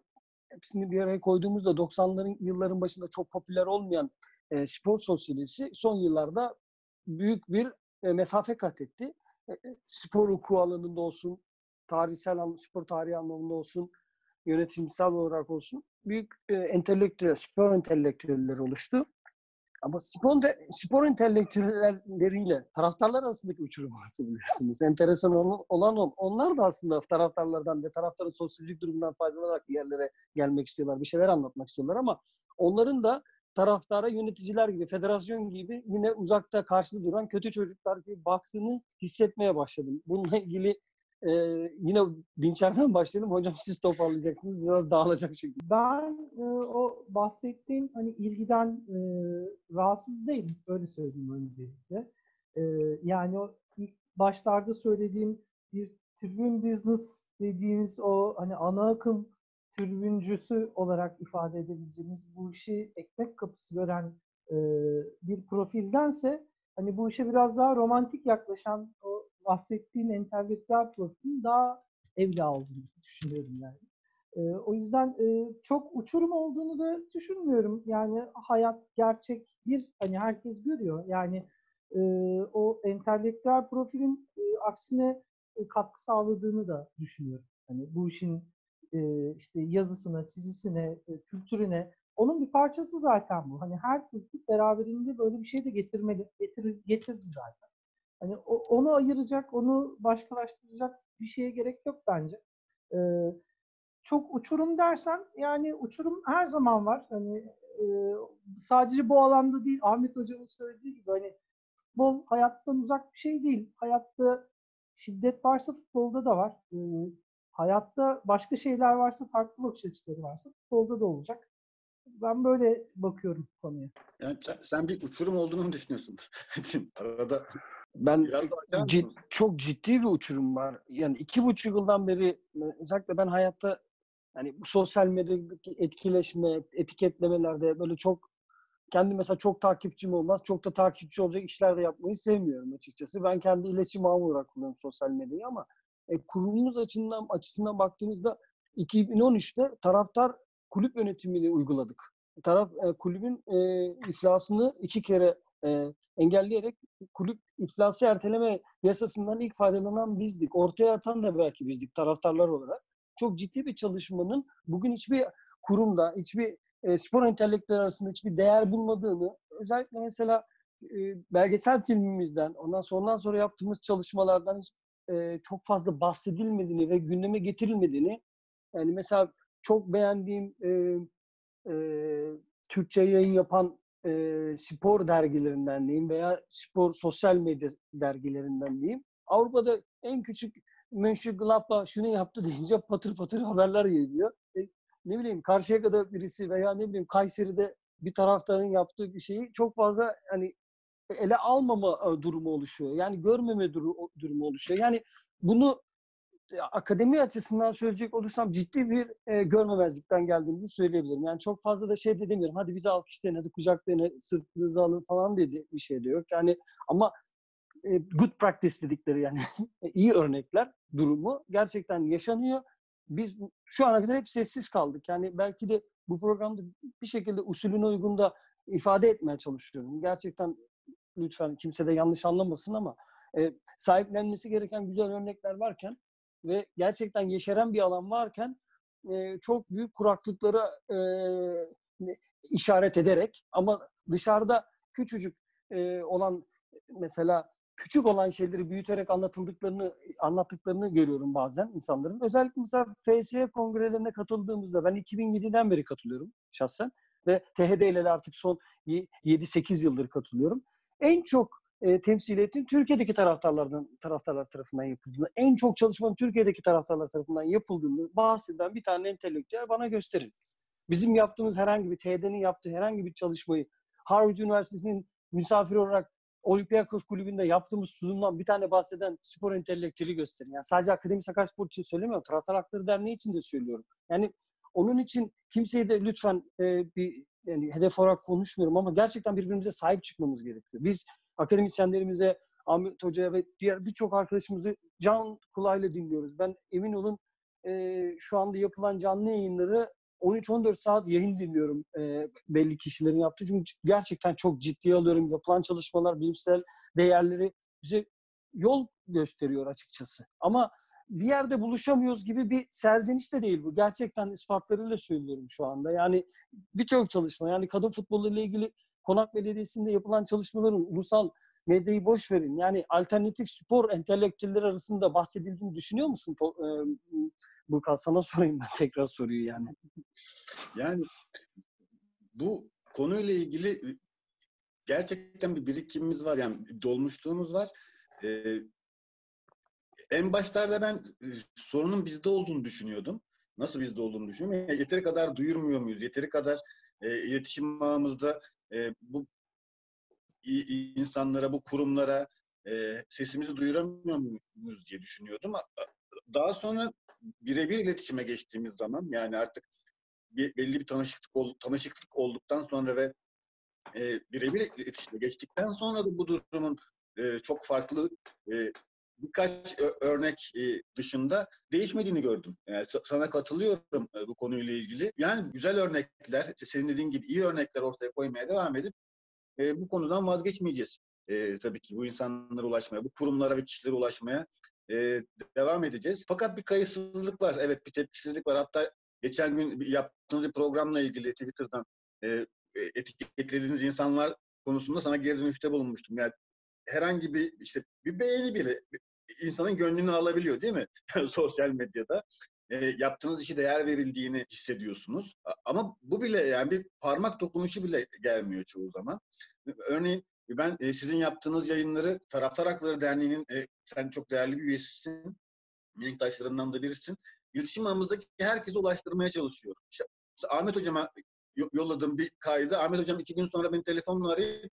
hepsini bir araya koyduğumuzda 90'ların yılların başında çok popüler olmayan e, spor sosyolojisi son yıllarda büyük bir e, mesafe kat etti. E, e, spor hukuku alanında olsun, tarihsel spor tarihi anlamında olsun, yönetimsel olarak olsun büyük e, entelektüel, spor entelektüelleri oluştu. Ama spor, spor entelektüelleriyle taraftarlar arasındaki uçurum nasıl biliyorsunuz? Enteresan olan on. Onlar da aslında taraftarlardan ve taraftarın sosyolojik durumundan faydalanarak yerlere gelmek istiyorlar. Bir şeyler anlatmak istiyorlar ama onların da taraftara yöneticiler gibi, federasyon gibi yine uzakta karşıda duran kötü çocuklar gibi baktığını hissetmeye başladım. Bununla ilgili ee, yine Dinçer'den başlayalım. Hocam siz toparlayacaksınız. Biraz dağılacak çünkü. Ben e, o bahsettiğim hani ilgiden e, rahatsız değilim. Öyle söyleyeyim öncelikle. E, yani o ilk başlarda söylediğim bir tribün business dediğimiz o hani ana akım tribüncüsü olarak ifade edebileceğimiz bu işi ekmek kapısı gören e, bir profildense hani bu işe biraz daha romantik yaklaşan o bahsettiğin entelektüel profilin daha evli olduğunu düşünüyorum yani. E, o yüzden e, çok uçurum olduğunu da düşünmüyorum. Yani hayat gerçek bir hani herkes görüyor. Yani e, o entelektüel profilin e, aksine e, katkı sağladığını da düşünüyorum. Hani bu işin e, işte yazısına, çizisine, e, kültürüne onun bir parçası zaten bu. Hani her kültür beraberinde böyle bir şey de getirmeli, getir, getirdi zaten. Hani onu ayıracak, onu başkalaştıracak bir şeye gerek yok bence. Çok uçurum dersen yani uçurum her zaman var. Hani sadece bu alanda değil Ahmet Hocam'ın söylediği gibi hani futbol hayattan uzak bir şey değil. Hayatta şiddet varsa futbolda da var. Hayatta başka şeyler varsa, farklı bakış açıları varsa futbolda da olacak. Ben böyle bakıyorum konuya. Yani sen bir uçurum olduğunu mu düşünüyorsun? Arada Ben cid- çok ciddi bir uçurum var. Yani iki buçuk yıldan beri özellikle ben hayatta yani bu sosyal medyadaki etkileşme, etiketlemelerde böyle çok kendi mesela çok takipçim olmaz. Çok da takipçi olacak işler de yapmayı sevmiyorum açıkçası. Ben kendi iletişim ağım olarak kullanıyorum sosyal medyayı ama e, kurumumuz açısından açısından baktığımızda 2013'te taraftar kulüp yönetimini uyguladık. Taraf e, kulübün e, iflasını iki kere e, engelleyerek kulüp iflası erteleme yasasından ilk faydalanan bizdik. Ortaya atan da belki bizdik taraftarlar olarak. Çok ciddi bir çalışmanın bugün hiçbir kurumda, hiçbir e, spor entelektüel arasında hiçbir değer bulmadığını, özellikle mesela e, belgesel filmimizden, ondan sonra ondan sonra yaptığımız çalışmalardan hiç e, çok fazla bahsedilmediğini ve gündeme getirilmediğini, yani mesela çok beğendiğim e, e, Türkçe yayın yapan e, spor dergilerinden diyeyim veya spor sosyal medya dergilerinden diyeyim. Avrupa'da en küçük Mönchengladbach şunu yaptı deyince patır patır haberler geliyor. E, ne bileyim Karşıyaka'da birisi veya ne bileyim Kayseri'de bir taraftarın yaptığı bir şeyi çok fazla hani ele almama durumu oluşuyor. Yani görmeme duru- durumu oluşuyor. Yani bunu akademi açısından söyleyecek olursam ciddi bir e, görmemezlikten geldiğimizi söyleyebilirim. Yani çok fazla da şey de demiyorum. Hadi bizi alkışlayın, hadi kucaklayın, sırtınızı alın falan dedi bir şey de yok. Yani ama e, good practice dedikleri yani iyi örnekler durumu gerçekten yaşanıyor. Biz şu ana kadar hep sessiz kaldık. Yani belki de bu programda bir şekilde usulüne uygun da ifade etmeye çalışıyorum. Gerçekten lütfen kimse de yanlış anlamasın ama e, sahiplenmesi gereken güzel örnekler varken ve gerçekten yeşeren bir alan varken e, çok büyük kuraklıklara e, işaret ederek ama dışarıda küçücük e, olan mesela küçük olan şeyleri büyüterek anlatıldıklarını anlattıklarını görüyorum bazen insanların. Özellikle mesela FSY kongrelerine katıldığımızda ben 2007'den beri katılıyorum şahsen ve THD ile artık son 7-8 yıldır katılıyorum. En çok e, temsiliyetin Türkiye'deki taraftarlardan taraftarlar tarafından yapıldığını, en çok çalışmanın Türkiye'deki taraftarlar tarafından yapıldığını bahseden bir tane entelektüel bana gösterin. Bizim yaptığımız herhangi bir THD'nin yaptığı herhangi bir çalışmayı Harvard Üniversitesi'nin misafir olarak Olympiakos Kulübü'nde yaptığımız sunumdan bir tane bahseden spor entelektüeli gösterin. Yani sadece Akademi Sakaryaspor için söylemiyorum. Taraftar Hakları Derneği için de söylüyorum. Yani onun için kimseyi de lütfen e, bir yani hedef olarak konuşmuyorum ama gerçekten birbirimize sahip çıkmamız gerekiyor. Biz akademisyenlerimize, Ahmet Hoca'ya ve diğer birçok arkadaşımızı can kulağıyla dinliyoruz. Ben emin olun e, şu anda yapılan canlı yayınları 13-14 saat yayın dinliyorum e, belli kişilerin yaptığı. Çünkü gerçekten çok ciddiye alıyorum. Yapılan çalışmalar, bilimsel değerleri bize yol gösteriyor açıkçası. Ama bir yerde buluşamıyoruz gibi bir serzeniş de değil bu. Gerçekten ispatlarıyla söylüyorum şu anda. Yani birçok çalışma, yani kadın futbolu ile ilgili Konak Belediyesi'nde yapılan çalışmaların ulusal medyayı boş verin. Yani alternatif spor entelektüelleri arasında bahsedildiğini düşünüyor musun? E, Burkan sana sorayım ben tekrar soruyu yani. Yani bu konuyla ilgili gerçekten bir birikimimiz var yani dolmuşluğumuz var. Ee, en başlarda ben e, sorunun bizde olduğunu düşünüyordum. Nasıl bizde olduğunu düşünüyorum. Yeteri kadar duyurmuyor muyuz? Yeteri kadar e, iletişim ağımızda e, bu insanlara, bu kurumlara e, sesimizi duyuramıyor muyuz diye düşünüyordum. Daha sonra birebir iletişime geçtiğimiz zaman yani artık bir, belli bir tanışıklık ol- tanışıklık olduktan sonra ve e, birebir iletişime geçtikten sonra da bu durumun e, çok farklı e, birkaç örnek e, dışında değişmediğini gördüm. Yani sana katılıyorum e, bu konuyla ilgili. Yani güzel örnekler, senin dediğin gibi iyi örnekler ortaya koymaya devam edip e, bu konudan vazgeçmeyeceğiz. tabii ki bu insanlara ulaşmaya, bu kurumlara ve kişilere ulaşmaya devam edeceğiz. Fakat bir kayıtsızlık var. Evet bir tepkisizlik var. Hatta geçen gün yaptığınız bir programla ilgili Twitter'dan etiketlediğiniz insanlar konusunda sana geri dönüşte bulunmuştum. Yani herhangi bir işte bir beğeni bile insanın gönlünü alabiliyor değil mi? Sosyal medyada. E, yaptığınız işi değer verildiğini hissediyorsunuz. Ama bu bile yani bir parmak dokunuşu bile gelmiyor çoğu zaman. Örneğin ben e, sizin yaptığınız yayınları Taraftar Hakları Derneği'nin e, sen çok değerli bir üyesisin. Menktaşlarından da birisin. İletişim ağımızdaki herkese ulaştırmaya çalışıyorum. İşte, Ahmet Hocam'a yolladığım bir kaydı. Ahmet Hocam iki gün sonra beni telefonla arayıp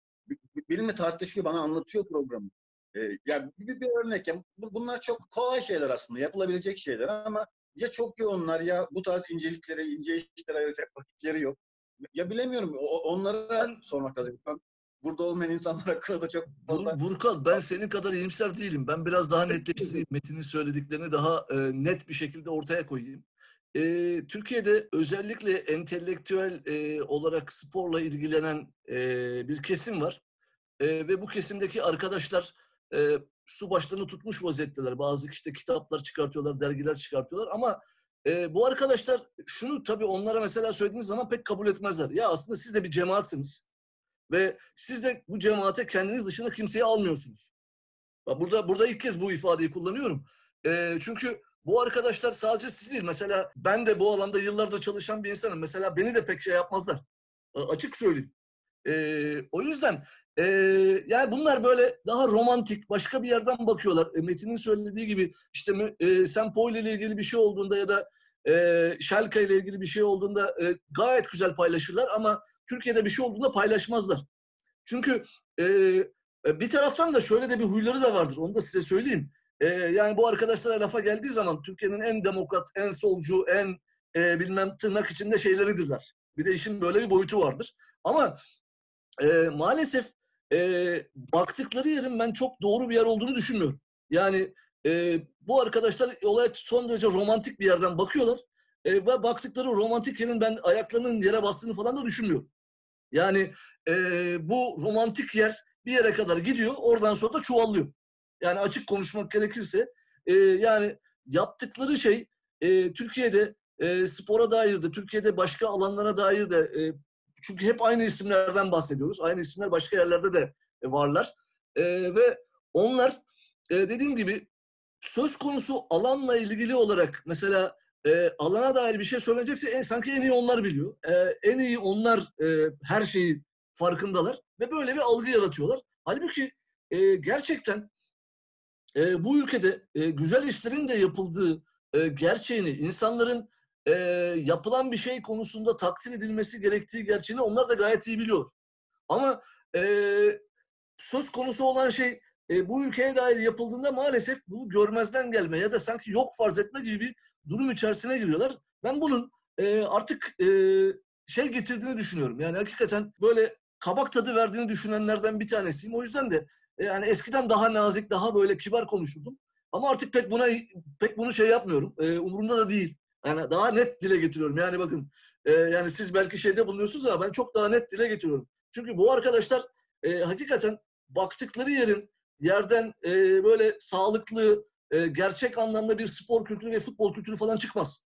benimle tartışıyor, bana anlatıyor programı. Ee, yani bir, bir örnek. Yani bunlar çok kolay şeyler aslında, yapılabilecek şeyler ama ya çok yoğunlar ya bu tarz inceliklere, ince işlere ayıracak vakitleri yok. Ya bilemiyorum. O, onlara ben, sormak lazım. Ben burada olmayan insanlar hakkında da çok fazla... Burkal ben senin kadar iyimser değilim. Ben biraz daha netleştireyim. Metin'in söylediklerini daha e, net bir şekilde ortaya koyayım. E, Türkiye'de özellikle entelektüel e, olarak sporla ilgilenen e, bir kesim var. E, ve bu kesimdeki arkadaşlar e, su başlarını tutmuş vaziyetteler. Bazı işte kitaplar çıkartıyorlar, dergiler çıkartıyorlar ama e, bu arkadaşlar şunu tabii onlara mesela söylediğiniz zaman pek kabul etmezler. Ya aslında siz de bir cemaatsiniz ve siz de bu cemaate kendiniz dışında kimseyi almıyorsunuz. Bak burada burada ilk kez bu ifadeyi kullanıyorum. E, çünkü bu arkadaşlar sadece siz değil. Mesela ben de bu alanda yıllardır çalışan bir insanım. Mesela beni de pek şey yapmazlar. Açık söyleyeyim. Ee, o yüzden e, yani bunlar böyle daha romantik, başka bir yerden bakıyorlar. E, Metin'in söylediği gibi işte e, Sempo ile ilgili bir şey olduğunda ya da e, Şelka ile ilgili bir şey olduğunda e, gayet güzel paylaşırlar ama Türkiye'de bir şey olduğunda paylaşmazlar. Çünkü e, bir taraftan da şöyle de bir huyları da vardır. Onu da size söyleyeyim. E, yani bu arkadaşlara lafa geldiği zaman Türkiye'nin en demokrat, en solcu, en e, bilmem tırnak içinde şeyleridirler. Bir de işin böyle bir boyutu vardır. Ama e, maalesef e, baktıkları yerin ben çok doğru bir yer olduğunu düşünmüyorum. Yani e, bu arkadaşlar olaya son derece romantik bir yerden bakıyorlar. E, ve baktıkları romantik yerin ben ayaklarının yere bastığını falan da düşünmüyorum. Yani e, bu romantik yer bir yere kadar gidiyor, oradan sonra da çuvallıyor. Yani açık konuşmak gerekirse, e, yani yaptıkları şey e, Türkiye'de e, spora dair de, Türkiye'de başka alanlara dair de e, çünkü hep aynı isimlerden bahsediyoruz. Aynı isimler başka yerlerde de e, varlar. E, ve onlar e, dediğim gibi söz konusu alanla ilgili olarak mesela e, alana dair bir şey söylenecekse en, sanki en iyi onlar biliyor. E, en iyi onlar e, her şeyi farkındalar ve böyle bir algı yaratıyorlar. Halbuki e, gerçekten e, bu ülkede e, güzel işlerin de yapıldığı e, gerçeğini, insanların e, yapılan bir şey konusunda takdir edilmesi gerektiği gerçeğini onlar da gayet iyi biliyor. Ama e, söz konusu olan şey e, bu ülkeye dair yapıldığında maalesef bunu görmezden gelme ya da sanki yok farz etme gibi bir durum içerisine giriyorlar. Ben bunun e, artık e, şey getirdiğini düşünüyorum. Yani hakikaten böyle kabak tadı verdiğini düşünenlerden bir tanesiyim. O yüzden de e, yani eskiden daha nazik, daha böyle kibar konuşurdum. Ama artık pek buna pek bunu şey yapmıyorum. E, umurumda da değil. Yani daha net dile getiriyorum. Yani bakın e, yani siz belki şeyde bulunuyorsunuz ama ben çok daha net dile getiriyorum. Çünkü bu arkadaşlar e, hakikaten baktıkları yerin yerden e, böyle sağlıklı, e, gerçek anlamda bir spor kültürü ve futbol kültürü falan çıkmaz.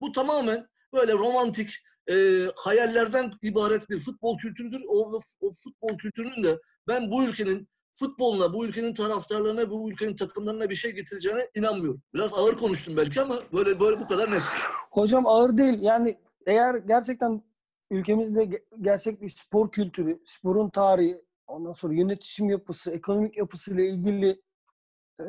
Bu tamamen böyle romantik, e, hayallerden ibaret bir futbol kültürüdür. O, o futbol kültürünün de ben bu ülkenin futboluna, bu ülkenin taraftarlarına, bu ülkenin takımlarına bir şey getireceğine inanmıyorum. Biraz ağır konuştum belki ama böyle böyle bu kadar net. Hocam ağır değil. Yani eğer gerçekten ülkemizde gerçek bir spor kültürü, sporun tarihi, ondan sonra yönetişim yapısı, ekonomik yapısıyla ilgili e,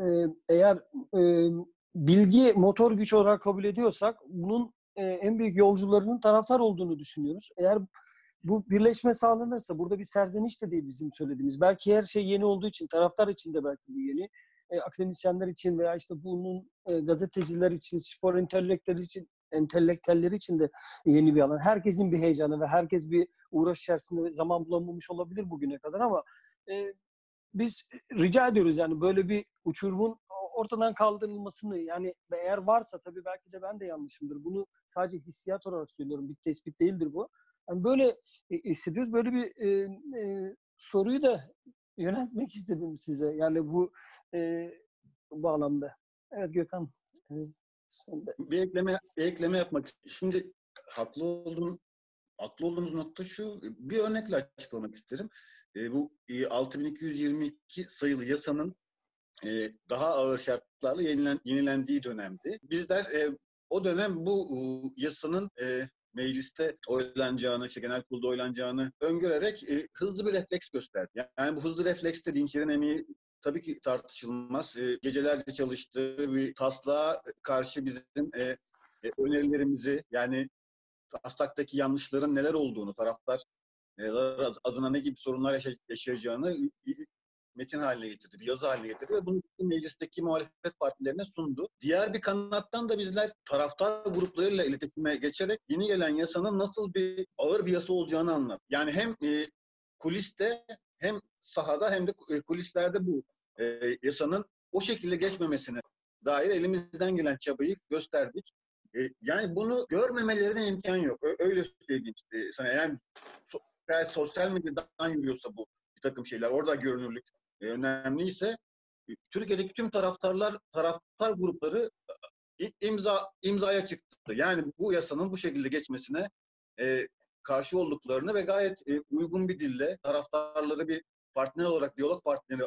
eğer e, bilgi motor güç olarak kabul ediyorsak bunun e, en büyük yolcularının taraftar olduğunu düşünüyoruz. Eğer bu birleşme sağlanırsa burada bir serzeniş de değil bizim söylediğimiz. Belki her şey yeni olduğu için taraftar için de belki bu yeni. E, akademisyenler için veya işte bunun e, gazeteciler için, spor entelektüelleri için entelektüelleri için de yeni bir alan. Herkesin bir heyecanı ve herkes bir uğraş içerisinde zaman bulamamış olabilir bugüne kadar ama e, biz rica ediyoruz yani böyle bir uçurumun ortadan kaldırılmasını yani eğer varsa tabii belki de ben de yanlışımdır. Bunu sadece hissiyat olarak söylüyorum. Bir tespit değildir bu. Yani böyle e, hissediyoruz. Böyle bir e, e, soruyu da yöneltmek istedim size. Yani bu e, bağlamda. Evet Gökhan. e, sen. Bir ekleme bir ekleme yapmak. Şimdi haklı olduğum haklı olduğumuz nokta şu. Bir örnekle açıklamak isterim. E, bu e, 6222 sayılı yasanın e, daha ağır şartlarla yenilen, yenilendiği dönemdi. Bizler e, o dönem bu e, yasanın e, mecliste oylanacağını, işte genel kurulda oylanacağını öngörerek e, hızlı bir refleks gösterdi. Yani bu hızlı refleks de Dinçer'in emeği tabii ki tartışılmaz. E, gecelerce çalıştığı bir taslağa karşı bizim e, e, önerilerimizi yani taslaktaki yanlışların neler olduğunu, taraftar e, adına ne gibi sorunlar yaşa- yaşayacağını metin haline getirdi, bir yazı haline getirdi ve bunu meclisteki muhalefet partilerine sundu. Diğer bir kanattan da bizler taraftar gruplarıyla iletişime geçerek yeni gelen yasanın nasıl bir ağır bir yasa olacağını anlattık. Yani hem e, kuliste hem sahada hem de e, kulislerde bu e, yasanın o şekilde geçmemesine dair elimizden gelen çabayı gösterdik. E, yani bunu görmemelerine imkan yok. Öyle söyleyeyim işte sana. Yani so- sosyal medyadan yürüyorsa bu bir takım şeyler, orada görünürlük e, önemliyse e, Türkiye'deki tüm taraftarlar, taraftar grupları e, imza imzaya çıktı. Yani bu yasanın bu şekilde geçmesine e, karşı olduklarını ve gayet e, uygun bir dille taraftarları bir partner olarak, diyalog partneri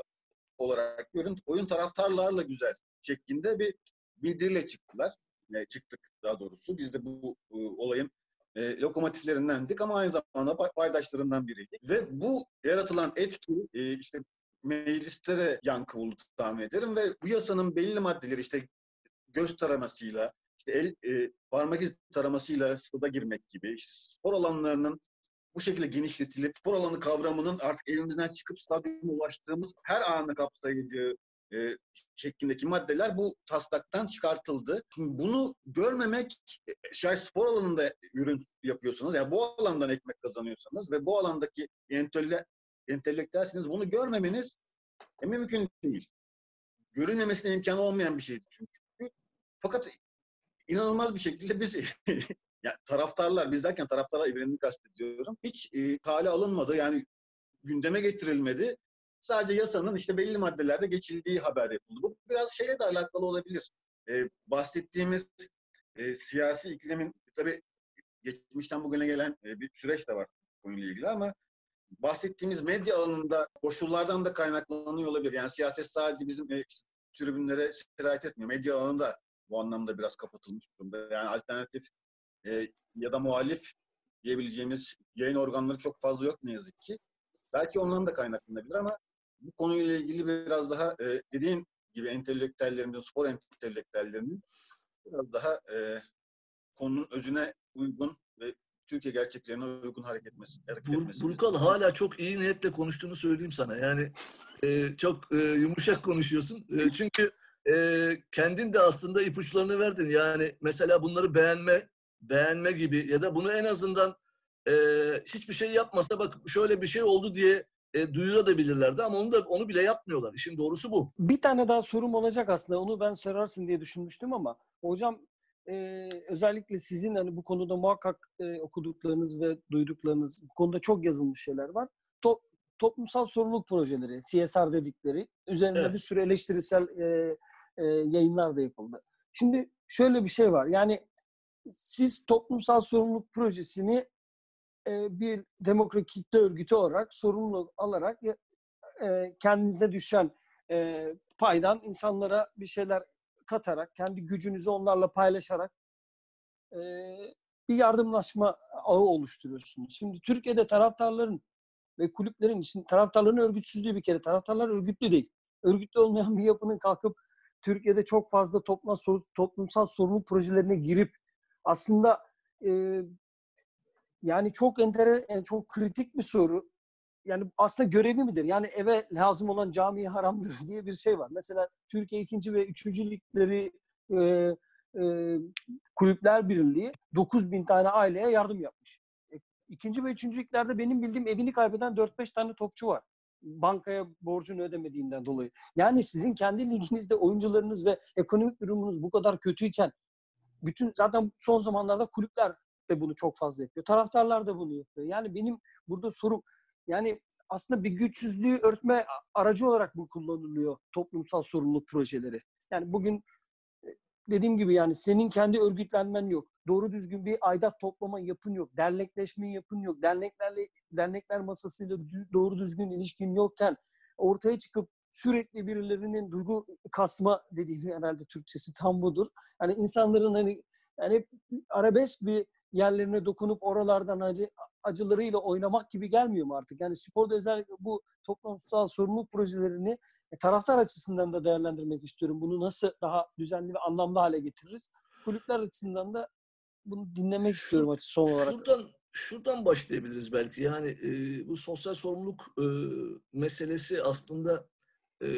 olarak görün, oyun taraftarlarla güzel şeklinde bir bildiriyle çıktılar. E, çıktık daha doğrusu. Biz de bu e, olayın e, lokomotiflerindendik ama aynı zamanda pay- paydaşlarından biriydik. Ve bu yaratılan etki e, işte mecliste de yankı buldu tahmin ederim ve bu yasanın belli maddeleri işte göz taramasıyla, işte el e, parmak izi taramasıyla stada girmek gibi, işte spor alanlarının bu şekilde genişletilip spor alanı kavramının artık elimizden çıkıp stadyuma ulaştığımız her anı kapsayacağı e, şeklindeki maddeler bu taslaktan çıkartıldı. Şimdi bunu görmemek, e, şayet spor alanında ürün yapıyorsanız, yani bu alandan ekmek kazanıyorsanız ve bu alandaki entele, entelektüelsiniz, bunu görmemeniz e, mümkün değil. Görünmemesine imkanı olmayan bir şeydi çünkü. Fakat inanılmaz bir şekilde biz yani taraftarlar, biz derken taraftarlar evrenini kastediyorum. Hiç e, kale alınmadı yani gündeme getirilmedi. Sadece yasanın işte belli maddelerde geçildiği haber yapıldı. Bu biraz şeyle de alakalı olabilir. E, bahsettiğimiz e, siyasi iklimin tabii geçmişten bugüne gelen e, bir süreç de var konuyla ilgili ama bahsettiğimiz medya alanında koşullardan da kaynaklanıyor olabilir. Yani siyaset sadece bizim e, işte, tribünlere sirayet etmiyor. Medya alanında bu anlamda biraz kapatılmış durumda. Yani alternatif e, ya da muhalif diyebileceğimiz yayın organları çok fazla yok ne yazık ki. Belki ondan da kaynaklanabilir ama bu konuyla ilgili biraz daha e, dediğin gibi entelektüellerimizin, spor entelektüellerinin biraz daha e, konunun özüne uygun Türkiye gerçeklerine uygun hareket etmesi. Hareket Bur, etmesi. Burkal hala çok iyi niyetle konuştuğunu söyleyeyim sana. Yani e, çok e, yumuşak konuşuyorsun. E, çünkü e, kendin de aslında ipuçlarını verdin. Yani mesela bunları beğenme, beğenme gibi ya da bunu en azından e, hiçbir şey yapmasa bak şöyle bir şey oldu diye e, duyurabilirlerdi ama onu da onu bile yapmıyorlar. İşin doğrusu bu. Bir tane daha sorum olacak aslında. Onu ben sorarsın diye düşünmüştüm ama hocam e, özellikle sizin hani bu konuda muhakkak e, okuduklarınız ve duyduklarınız bu konuda çok yazılmış şeyler var. To- toplumsal sorumluluk projeleri, CSR dedikleri üzerinde Evet. bir sürü eleştirisel e, e, yayınlar da yapıldı. Şimdi şöyle bir şey var. Yani siz toplumsal sorumluluk projesini e, bir demokratik kitle örgütü olarak sorumluluk alarak e, kendinize düşen e, paydan insanlara bir şeyler katarak, kendi gücünüzü onlarla paylaşarak e, bir yardımlaşma ağı oluşturuyorsunuz. Şimdi Türkiye'de taraftarların ve kulüplerin için taraftarların örgütsüzlüğü bir kere. Taraftarlar örgütlü değil. Örgütlü olmayan bir yapının kalkıp Türkiye'de çok fazla toplumsal, toplumsal sorumluluk projelerine girip aslında e, yani çok entere, yani çok kritik bir soru. Yani aslında görevi midir? Yani eve lazım olan camiye haramdır diye bir şey var. Mesela Türkiye ikinci ve üçüncü ligleri e, e, kulüpler birliği 9 bin tane aileye yardım yapmış. E, İkinci ve üçüncü liglerde benim bildiğim evini kaybeden 4-5 tane topçu var. bankaya borcunu ödemediğinden dolayı. Yani sizin kendi liginizde oyuncularınız ve ekonomik durumunuz bu kadar kötüyken bütün zaten son zamanlarda kulüpler de bunu çok fazla yapıyor. Taraftarlar da bunu yapıyor. Yani benim burada sorum yani aslında bir güçsüzlüğü örtme aracı olarak bu kullanılıyor toplumsal sorumluluk projeleri. Yani bugün e, dediğim gibi yani senin kendi örgütlenmen yok. Doğru düzgün bir aidat toplama yapın yok. Dernekleşme yapın yok. Derneklerle dernekler masasıyla doğru düzgün ilişkin yokken ortaya çıkıp sürekli birilerinin duygu kasma dediğim herhalde Türkçesi tam budur. Yani insanların hani yani arabesk bir yerlerine dokunup oralardan acı, acılarıyla oynamak gibi gelmiyor mu artık? Yani sporda özellikle bu toplumsal sorumluluk projelerini e, taraftar açısından da değerlendirmek istiyorum. Bunu nasıl daha düzenli ve anlamlı hale getiririz? Kulüpler açısından da bunu dinlemek istiyorum açı son olarak. Şuradan şuradan başlayabiliriz belki. Yani e, bu sosyal sorumluluk e, meselesi aslında e,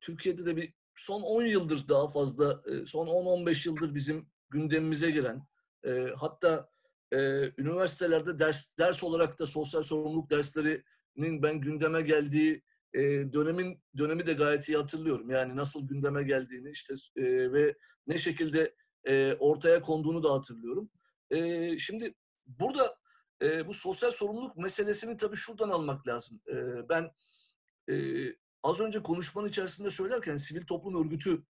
Türkiye'de de bir son 10 yıldır daha fazla, e, son 10-15 yıldır bizim gündemimize gelen, e, hatta e, üniversitelerde ders ders olarak da sosyal sorumluluk derslerinin ben gündeme geldiği e, dönemin dönemi de gayet iyi hatırlıyorum. Yani nasıl gündeme geldiğini işte e, ve ne şekilde e, ortaya konduğunu da hatırlıyorum. E, şimdi burada e, bu sosyal sorumluluk meselesini tabii şuradan almak lazım. E, ben e, az önce konuşmanın içerisinde söylerken sivil toplum örgütü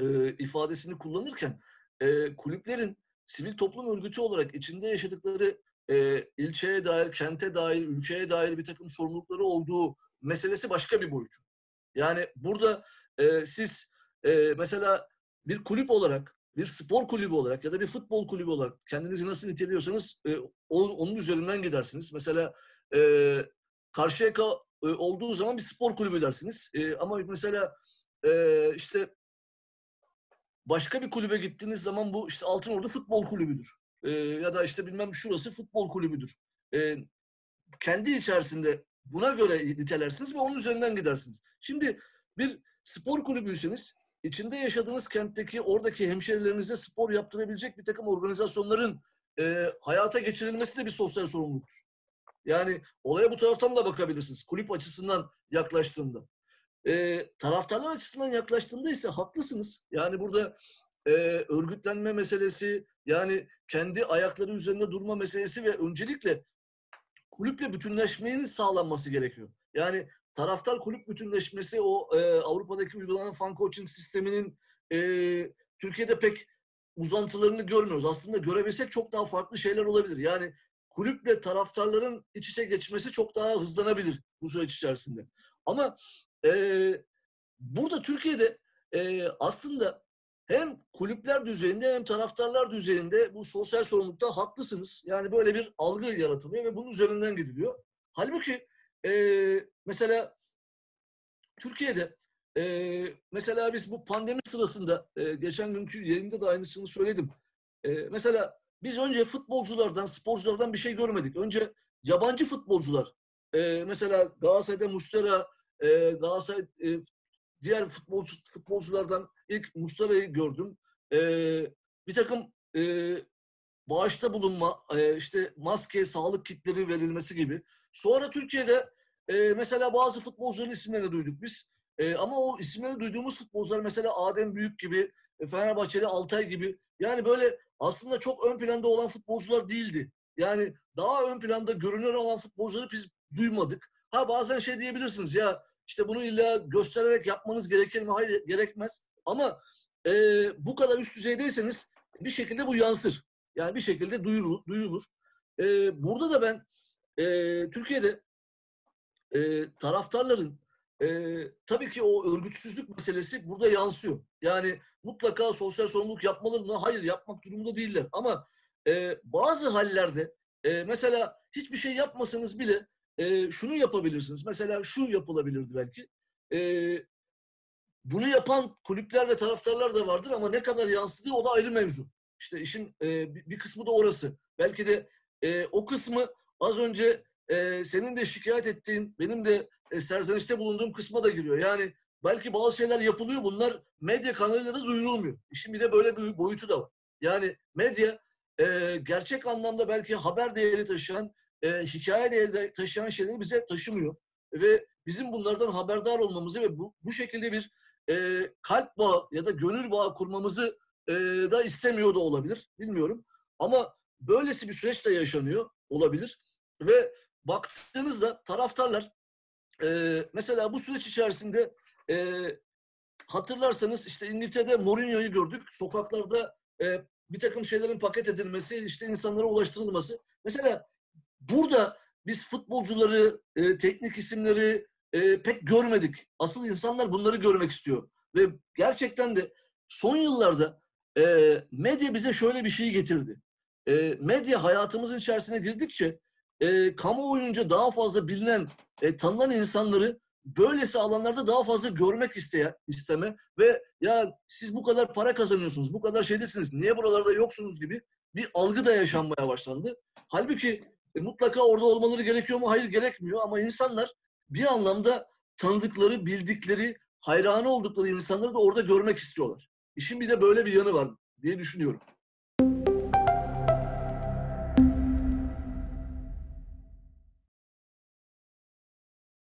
e, ifadesini kullanırken e, kulüplerin sivil toplum örgütü olarak içinde yaşadıkları e, ilçeye dair, kente dair, ülkeye dair bir takım sorumlulukları olduğu meselesi başka bir boyutu. Yani burada e, siz e, mesela bir kulüp olarak, bir spor kulübü olarak ya da bir futbol kulübü olarak kendinizi nasıl niteliyorsanız e, o- onun üzerinden gidersiniz. Mesela e, Karşıyaka e, olduğu zaman bir spor kulübü dersiniz. E, ama mesela e, işte başka bir kulübe gittiğiniz zaman bu işte Altınordu Futbol Kulübü'dür. E, ya da işte bilmem şurası futbol kulübüdür. E, kendi içerisinde buna göre nitelersiniz ve onun üzerinden gidersiniz. Şimdi bir spor kulübüyseniz içinde yaşadığınız kentteki oradaki hemşerilerinize spor yaptırabilecek bir takım organizasyonların e, hayata geçirilmesi de bir sosyal sorumluluktur. Yani olaya bu taraftan da bakabilirsiniz. Kulüp açısından yaklaştığında. E, taraftarlar açısından yaklaştığında ise haklısınız. Yani burada e, örgütlenme meselesi, yani kendi ayakları üzerinde durma meselesi ve öncelikle kulüple bütünleşmenin sağlanması gerekiyor. Yani taraftar kulüp bütünleşmesi o e, Avrupa'daki uygulanan fan coaching sisteminin e, Türkiye'de pek uzantılarını görmüyoruz. Aslında görebilsek çok daha farklı şeyler olabilir. Yani kulüple taraftarların iç içe geçmesi çok daha hızlanabilir bu süreç içerisinde. Ama e, burada Türkiye'de e, aslında hem kulüpler düzeyinde hem taraftarlar düzeyinde bu sosyal sorumlulukta haklısınız. Yani böyle bir algı yaratılıyor ve bunun üzerinden gidiliyor. Halbuki e, mesela Türkiye'de e, mesela biz bu pandemi sırasında e, geçen günkü yerinde de aynısını söyledim. E, mesela biz önce futbolculardan, sporculardan bir şey görmedik. Önce yabancı futbolcular, e, mesela Galatasaray'da Mustera, e, Galatasaray e, diğer futbolcu futbolculardan ilk Muslera'yı gördüm. E, bir takım e, bağışta bulunma, e, işte maske, sağlık kitleri verilmesi gibi. Sonra Türkiye'de e, mesela bazı futbolcuların isimlerini duyduk biz. E, ama o isimlerini duyduğumuz futbolcular mesela Adem Büyük gibi, e, Fenerbahçeli Altay gibi. Yani böyle aslında çok ön planda olan futbolcular değildi. Yani daha ön planda görünür olan futbolcuları biz duymadık. Ha bazen şey diyebilirsiniz ya işte bunu illa göstererek yapmanız gerekir mi? Hayır gerekmez. Ama e, bu kadar üst düzeydeyseniz bir şekilde bu yansır. Yani bir şekilde duyurulur. duyulur. E, burada da ben e, Türkiye'de e, taraftarların e, tabii ki o örgütsüzlük meselesi burada yansıyor. Yani mutlaka sosyal sorumluluk yapmalı mı? Hayır yapmak durumunda değiller. Ama e, bazı hallerde e, mesela hiçbir şey yapmasanız bile e, şunu yapabilirsiniz. Mesela şu yapılabilirdi belki. E, bunu yapan kulüpler ve taraftarlar da vardır ama ne kadar yansıdığı o da ayrı mevzu. İşte işin e, bir kısmı da orası. Belki de e, o kısmı az önce e, senin de şikayet ettiğin, benim de e, serzenişte bulunduğum kısma da giriyor. Yani belki bazı şeyler yapılıyor, bunlar medya kanalıyla da duyurulmuyor. İşin bir de böyle bir boyutu da var. Yani medya e, gerçek anlamda belki haber değeri taşıyan, e, hikaye değeri taşıyan şeyleri bize taşımıyor. ve bizim bunlardan haberdar olmamızı ve bu, bu şekilde bir e, kalp bağı ya da gönül bağı kurmamızı e, da istemiyor da olabilir. Bilmiyorum. Ama böylesi bir süreç de yaşanıyor olabilir. Ve baktığınızda taraftarlar e, mesela bu süreç içerisinde e, hatırlarsanız işte İngiltere'de Mourinho'yu gördük. Sokaklarda e, bir takım şeylerin paket edilmesi, işte insanlara ulaştırılması. Mesela burada biz futbolcuları, e, teknik isimleri e, pek görmedik. Asıl insanlar bunları görmek istiyor. Ve gerçekten de son yıllarda e, medya bize şöyle bir şey getirdi. E, medya hayatımızın içerisine girdikçe e, kamuoyunca daha fazla bilinen, e, tanınan insanları böylesi alanlarda daha fazla görmek isteye, isteme ve ya siz bu kadar para kazanıyorsunuz, bu kadar şeydesiniz, niye buralarda yoksunuz gibi bir algı da yaşanmaya başlandı. Halbuki e, mutlaka orada olmaları gerekiyor mu? Hayır gerekmiyor ama insanlar bir anlamda tanıdıkları, bildikleri, hayranı oldukları insanları da orada görmek istiyorlar. İşin bir de böyle bir yanı var diye düşünüyorum.